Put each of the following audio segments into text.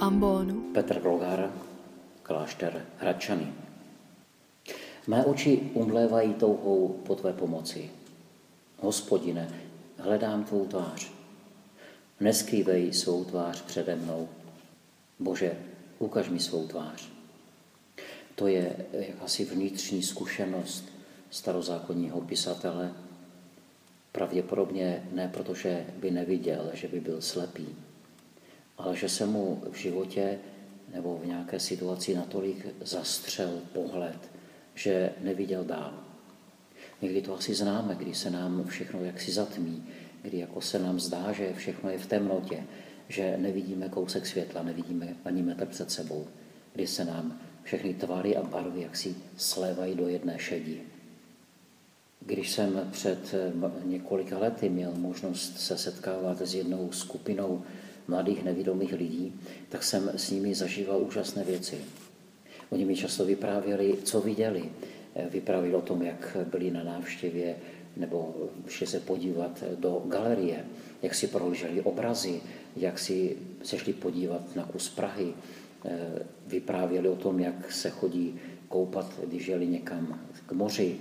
ambonu. Petr Blogar, klášter Hradčany. Mé oči umlévají touhou po tvé pomoci. Hospodine, hledám tvou tvář. Neskrývej svou tvář přede mnou. Bože, ukaž mi svou tvář. To je jakási vnitřní zkušenost starozákonního pisatele. Pravděpodobně ne protože by neviděl, že by byl slepý, ale že se mu v životě nebo v nějaké situaci natolik zastřel pohled, že neviděl dál. Někdy to asi známe, kdy se nám všechno jaksi zatmí, kdy jako se nám zdá, že všechno je v temnotě, že nevidíme kousek světla, nevidíme ani metr před sebou, kdy se nám všechny tvary a barvy jaksi slévají do jedné šedí. Když jsem před několika lety měl možnost se setkávat s jednou skupinou mladých nevědomých lidí, tak jsem s nimi zažíval úžasné věci. Oni mi často vyprávěli, co viděli. Vyprávěli o tom, jak byli na návštěvě nebo šli se podívat do galerie, jak si prohlíželi obrazy, jak si se šli podívat na kus Prahy. Vyprávěli o tom, jak se chodí koupat, když jeli někam k moři.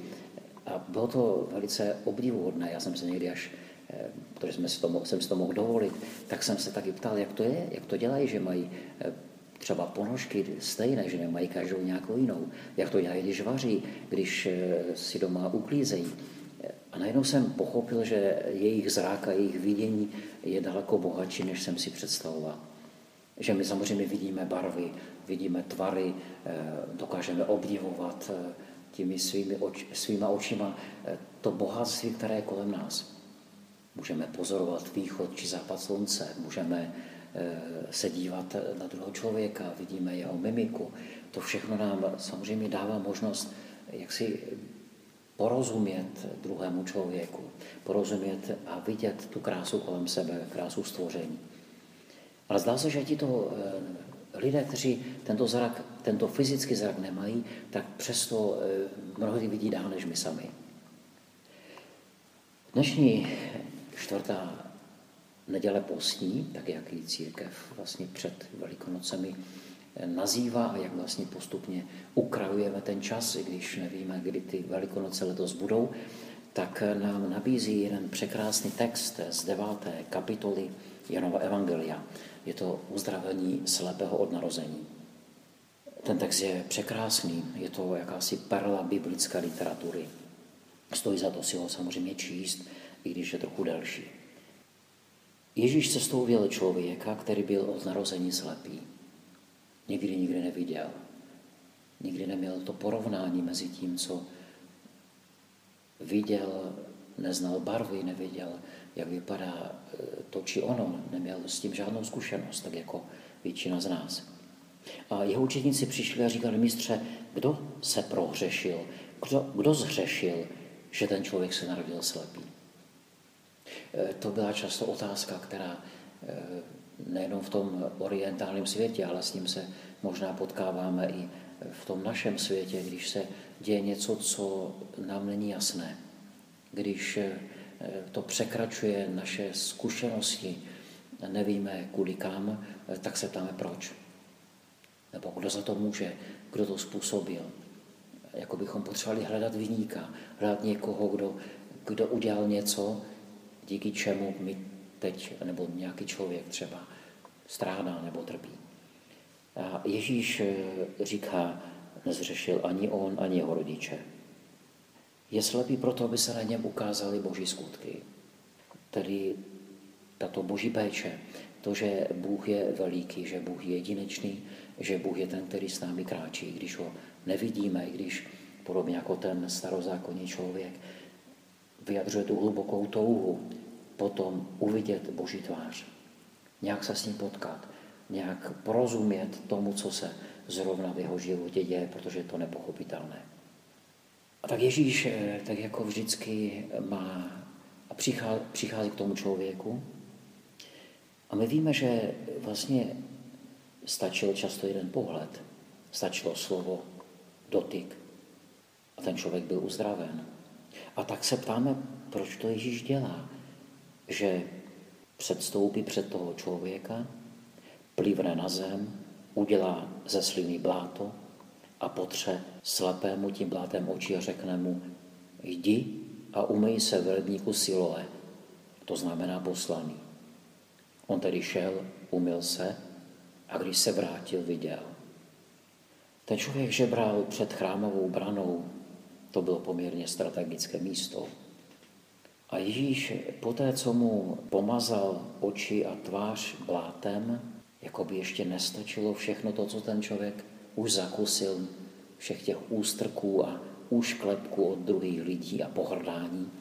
A bylo to velice obdivuhodné. Já jsem se někdy až Eh, protože jsme si to, jsem si to mohl dovolit, tak jsem se taky ptal, jak to je, jak to dělají, že mají eh, třeba ponožky stejné, že nemají každou nějakou jinou. Jak to dělají, když vaří, když eh, si doma uklízejí. A najednou jsem pochopil, že jejich zrák a jejich vidění je daleko bohatší, než jsem si představoval. Že my samozřejmě vidíme barvy, vidíme tvary, dokážeme obdivovat těmi svými oč, svýma očima to bohatství, které je kolem nás. Můžeme pozorovat východ či západ slunce, můžeme eh, se dívat na druhého člověka, vidíme jeho mimiku. To všechno nám samozřejmě dává možnost jak si porozumět druhému člověku, porozumět a vidět tu krásu kolem sebe, krásu stvoření. Ale zdá se, že ti to eh, lidé, kteří tento zrak, tento fyzický zrak nemají, tak přesto eh, mnohdy vidí dál než my sami. Dnešní čtvrtá neděle postní, tak jak ji církev vlastně před Velikonocemi nazývá a jak vlastně postupně ukrajujeme ten čas, i když nevíme, kdy ty Velikonoce letos budou, tak nám nabízí jeden překrásný text z deváté kapitoly Janova Evangelia. Je to uzdravení slepého od narození. Ten text je překrásný, je to jakási perla biblické literatury. Stojí za to si ho samozřejmě číst, i když je trochu delší. Ježíš cestou věl člověka, který byl od narození slepý. Nikdy nikdy neviděl. Nikdy neměl to porovnání mezi tím, co viděl, neznal barvy, neviděl, jak vypadá e, to či ono, neměl s tím žádnou zkušenost, tak jako většina z nás. A jeho učeníci přišli a říkali, mistře, kdo se prohřešil, kdo, kdo zhřešil, že ten člověk se narodil slepý. Eh, to byla často otázka, která eh, nejenom v tom orientálním světě, ale s ním se možná potkáváme i v tom našem světě, když se děje něco, co nám není jasné. Když eh, to překračuje naše zkušenosti, nevíme kudy kam, tak se ptáme proč. Nebo kdo za to může, kdo to způsobil. Jako bychom potřebovali hledat vyníka, hledat někoho, kdo, kdo udělal něco, díky čemu my teď, nebo nějaký člověk třeba strádá nebo trpí. A Ježíš eh, říká, nezřešil ani on, ani jeho rodiče. Je slepý proto, aby se na něm ukázaly boží skutky. Tedy tato boží péče, to, že Bůh je veliký, že Bůh je jedinečný, že Bůh je ten, který s námi kráčí, když ho nevidíme, když podobně jako ten starozákonní člověk vyjadřuje tu hlubokou touhu potom uvidět Boží tvář. Nějak se s ním potkat, nějak porozumět tomu, co se zrovna v jeho životě děje, protože je to nepochopitelné. A tak Ježíš, eh, tak jako vždycky má a přichází, přichází k tomu člověku. A my víme, že vlastně stačil často jeden pohled, stačilo slovo, dotyk a ten člověk byl uzdraven. A tak se ptáme, proč to Ježíš dělá. Že předstoupí před toho člověka, plivne na zem, udělá ze sliny bláto a potře slepému tím blátem oči a řekne mu, jdi a umej se v rybníku Siloe, to znamená poslaný. On tedy šel, umyl se a když se vrátil, viděl. Ten člověk žebral před chrámovou branou, to bylo poměrně strategické místo. A Ježíš poté, co mu pomazal oči a tvář blátem, jako by ještě nestačilo všechno to, co ten člověk už zakusil, všech těch ústrků a úšklepků od druhých lidí a pohrdání,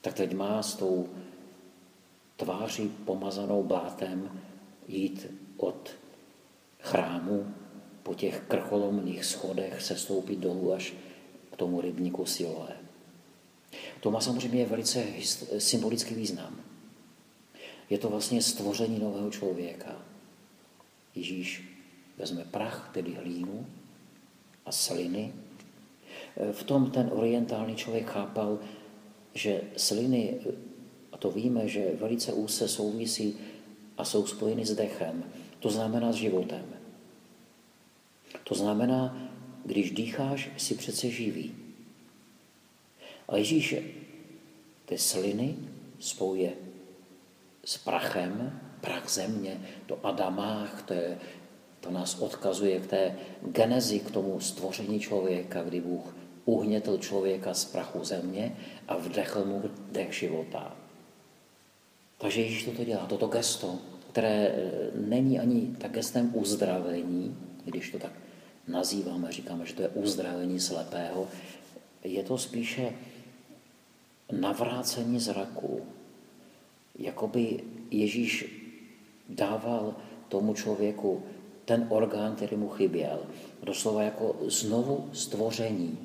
tak teď má s tou tváří pomazanou blátem jít od chrámu po těch krcholomných schodech se stoupit dolů až tomu rybníku Siloé. To má samozřejmě velice symbolický význam. Je to vlastně stvoření nového člověka. Ježíš vezme prach, tedy hlínu a sliny. V tom ten orientální člověk chápal, že sliny, a to víme, že velice úzce souvisí a jsou spojeny s dechem, to znamená s životem. To znamená, když dýcháš, si přece živý. A Ježíš ty sliny spojuje s prachem, prach země, to Adamách, to, je, to nás odkazuje k té genezi, k tomu stvoření člověka, kdy Bůh uhnětl člověka z prachu země a vdechl mu dech života. Takže Ježíš toto dělá, toto gesto, které e, není ani tak gestem uzdravení, když to tak nazýváme, říkáme, že to je uzdravení slepého, je to spíše navrácení zraku. Jakoby Ježíš dával tomu člověku ten orgán, který mu chyběl. Doslova jako znovu stvoření,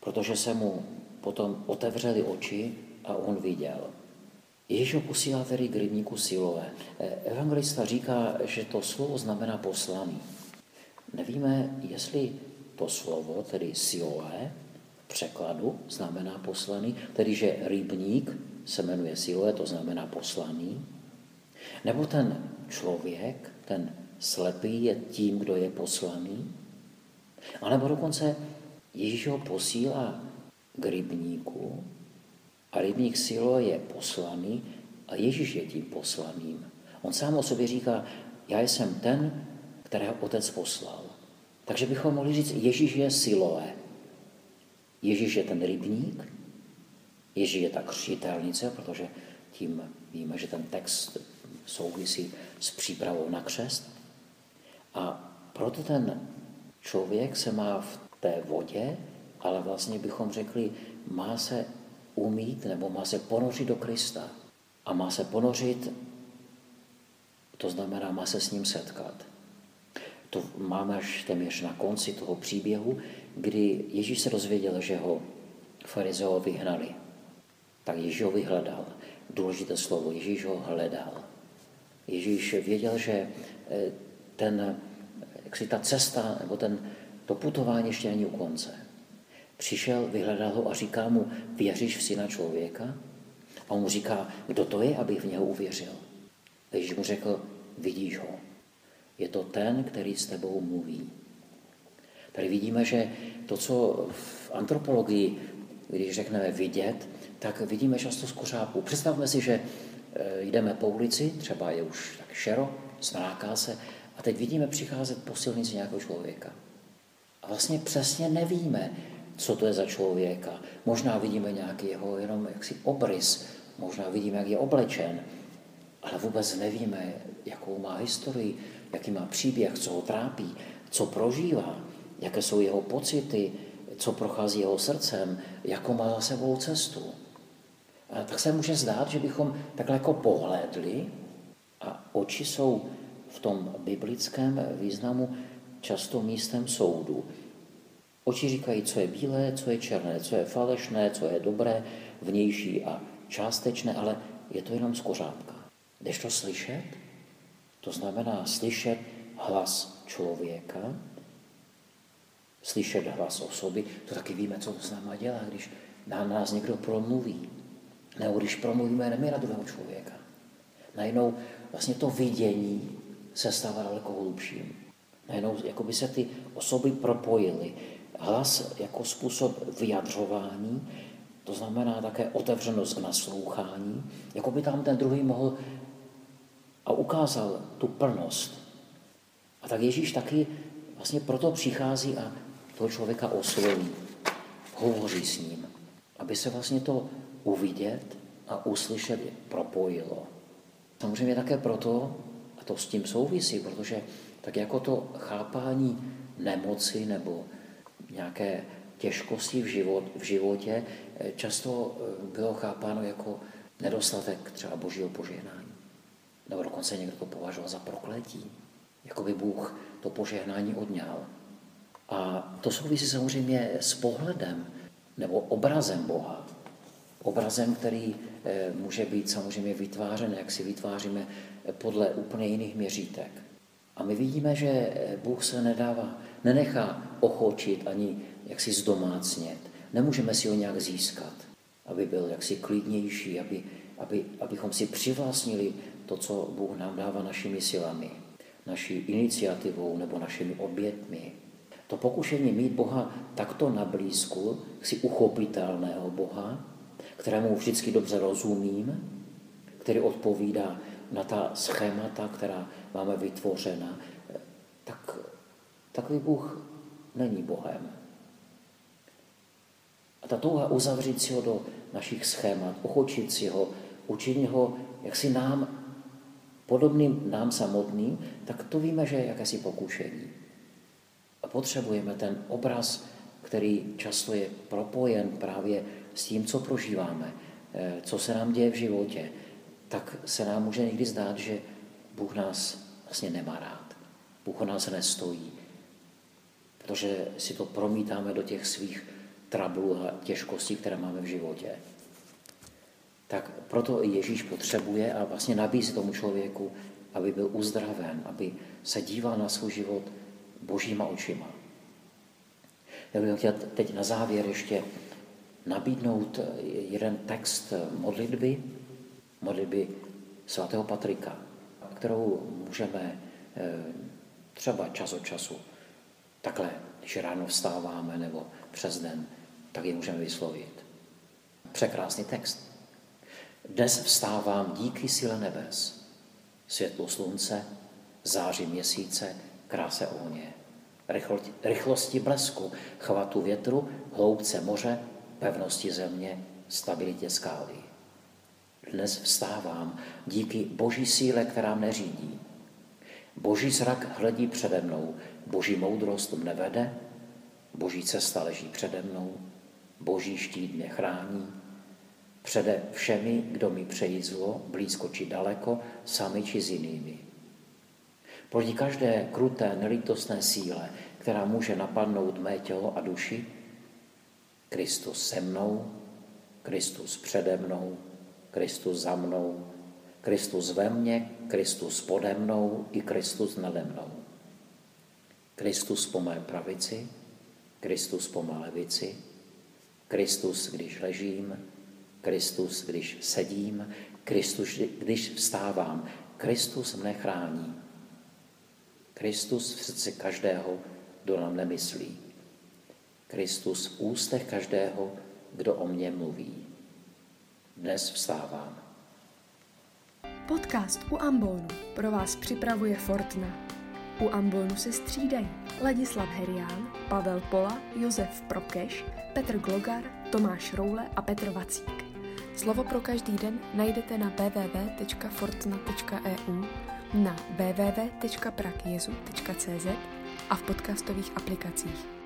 protože se mu potom otevřely oči a on viděl. Ježíš ho posílá tedy k rybníku Silové. Evangelista říká, že to slovo znamená poslaný. Nevíme, jestli to slovo, tedy Siloé, překladu znamená poslaný, tedy že rybník se jmenuje Siloé, to znamená poslaný, nebo ten člověk, ten slepý je tím, kdo je poslaný, a nebo dokonce Ježíš ho posílá k rybníku a rybník Silo je poslaný a Ježíš je tím poslaným. On sám o sobě říká, já jsem ten, kterého otec poslal. Takže bychom mohli říct, Ježíš je Siloé. Ježíš je ten rybník, Ježíš je ta křtitelnice, protože tím víme, že ten text souvisí s přípravou na křest. A proto ten člověk se má v té vodě, ale vlastně bychom řekli, má se umít nebo má se ponořit do Krista. A má se ponořit, to znamená, má se s ním setkat. To máme až téměř na konci toho příběhu, kdy Ježíš se dozvěděl, že ho farizeo vyhnali. Tak Ježíš ho vyhledal. Důležité slovo, Ježíš ho hledal. Ježíš věděl, že eh, ten, jak si ta cesta, nebo ten, to putování ještě není u konce. Přišel, vyhledal ho a říká mu, věříš v syna člověka? A on mu říká, kdo to je, abych v něho uvěřil. Ježíš mu řekl, vidíš ho. Je to ten, který s tebou mluví. Tady vidíme, že to, co v antropologii, když řekneme vidět, tak vidíme často z kořápů. Představme si, že e, jdeme po ulici, třeba je už tak šero, smráká se, a teď vidíme přicházet po silnici nějakého člověka. A vlastně přesně nevíme, co to je za člověka. Možná vidíme nějaký jeho jenom jaksi obrys, možná vidíme, jak je oblečen, ale vůbec nevíme, jakou má historii, jaký má příběh, co ho trápí, co prožívá, jaké jsou jeho pocity, co prochází jeho srdcem, jakou má za sebou cestu. A tak se může zdát, že bychom takhle jako pohlédli a oči jsou v tom biblickém významu často místem soudu. Oči říkají, co je bílé, co je černé, co je falešné, co je dobré, vnější a částečné, ale je to jenom z kořápka. Jdeš to slyšet? To znamená slyšet hlas člověka, slyšet hlas osoby, to taky víme, co to s náma dělá, když na nás někdo promluví. Nebo když promluvíme my na druhého člověka. Najednou vlastně to vidění se stává daleko hlubším. Najednou jako by se ty osoby propojily. Hlas jako způsob vyjadřování, to znamená také otevřenost k naslouchání, jako by tam ten druhý mohl a ukázal tu plnost. A tak Ježíš taky vlastně proto přichází a toho člověka osloví, hovoří s ním, aby se vlastně to uvidět a uslyšet propojilo. Samozřejmě také proto, a to s tím souvisí, protože tak jako to chápání nemoci nebo nějaké těžkosti v, život, v životě eh, často eh, bylo chápáno jako nedostatek třeba božího požehnání. Nebo dokonce někdo to považoval za prokletí. Jako by Bůh to požehnání odňal. A to souvisí samozřejmě s pohledem nebo obrazem Boha. Obrazem, který eh, může být samozřejmě vytvářen, jak si vytváříme podle úplně jiných měřítek. A my vidíme, že Bůh se nedává, nenechá ochočit ani jaksi zdomácnět. Nemůžeme si ho nějak získat, aby byl jaksi klidnější, aby, aby, abychom si přivlastnili to, co Bůh nám dává našimi silami, naší iniciativou nebo našimi obětmi. To pokušení mít Boha takto na blízku, si uchopitelného Boha, kterému vždycky dobře rozumím, který odpovídá na ta schémata, která máme vytvořena, tak takový Bůh není Bohem. A ta touha uzavřít si ho do našich schémat, ochočit si ho, učinit ho jaksi nám, podobným nám samotným, tak to víme, že je jakési pokušení. A potřebujeme ten obraz, který často je propojen právě s tím, co prožíváme, eh, co se nám děje v životě, tak se nám může někdy zdát, že Bůh nás vlastně nemá rád. Bůh o nás nestojí, protože si to promítáme do těch svých trablů a těžkostí, které máme v životě. Tak proto Ježíš potřebuje a vlastně nabízí tomu člověku, aby byl uzdraven, aby se díval na svůj život božíma očima. Já bych chtěl teď na závěr ještě nabídnout jeden text modlitby, modlitby svatého Patrika, kterou můžeme eh, třeba čas od času takhle, když ráno vstáváme nebo přes den, tak ji můžeme vyslovit. Překrásný text. Dnes vstávám díky síle nebes, světlo slunce, záři měsíce, kráse ohně, rychlosti blesku, chvatu větru, hloubce moře, pevnosti země, stabilitě skály. Dnes vstávám díky boží síle, která mne řídí. Boží zrak hledí přede mnou, boží moudrost mne vede, boží cesta leží přede mnou, boží štít mě chrání, přede všemi, kdo mi přejí zlo, blízko či daleko, sami či s jinými. Proti každé kruté, nelítostné síle, která může napadnout mé tělo a duši, Kristus se mnou, Kristus přede mnou, Kristus za mnou, Kristus ve mně, Kristus pode mnou i Kristus nade mnou. Kristus po mé pravici, Kristus po mé levici, Kristus, když ležím, Kristus, když sedím, Kristus, když vstávám. Kristus mne chrání. Kristus v srdci každého, kdo nám nemyslí. Kristus v ústech každého, kdo o mně mluví. Dnes vstávám. Podcast u Ambonu pro vás připravuje Fortna. U Ambonu se střídají Ladislav Herián, Pavel Pola, Josef Prokeš, Petr Glogar, Tomáš Roule a Petr Vacík. Slovo pro každý den najdete na www.fortna.eu, na www.prakjezu.cz a v podcastových aplikacích.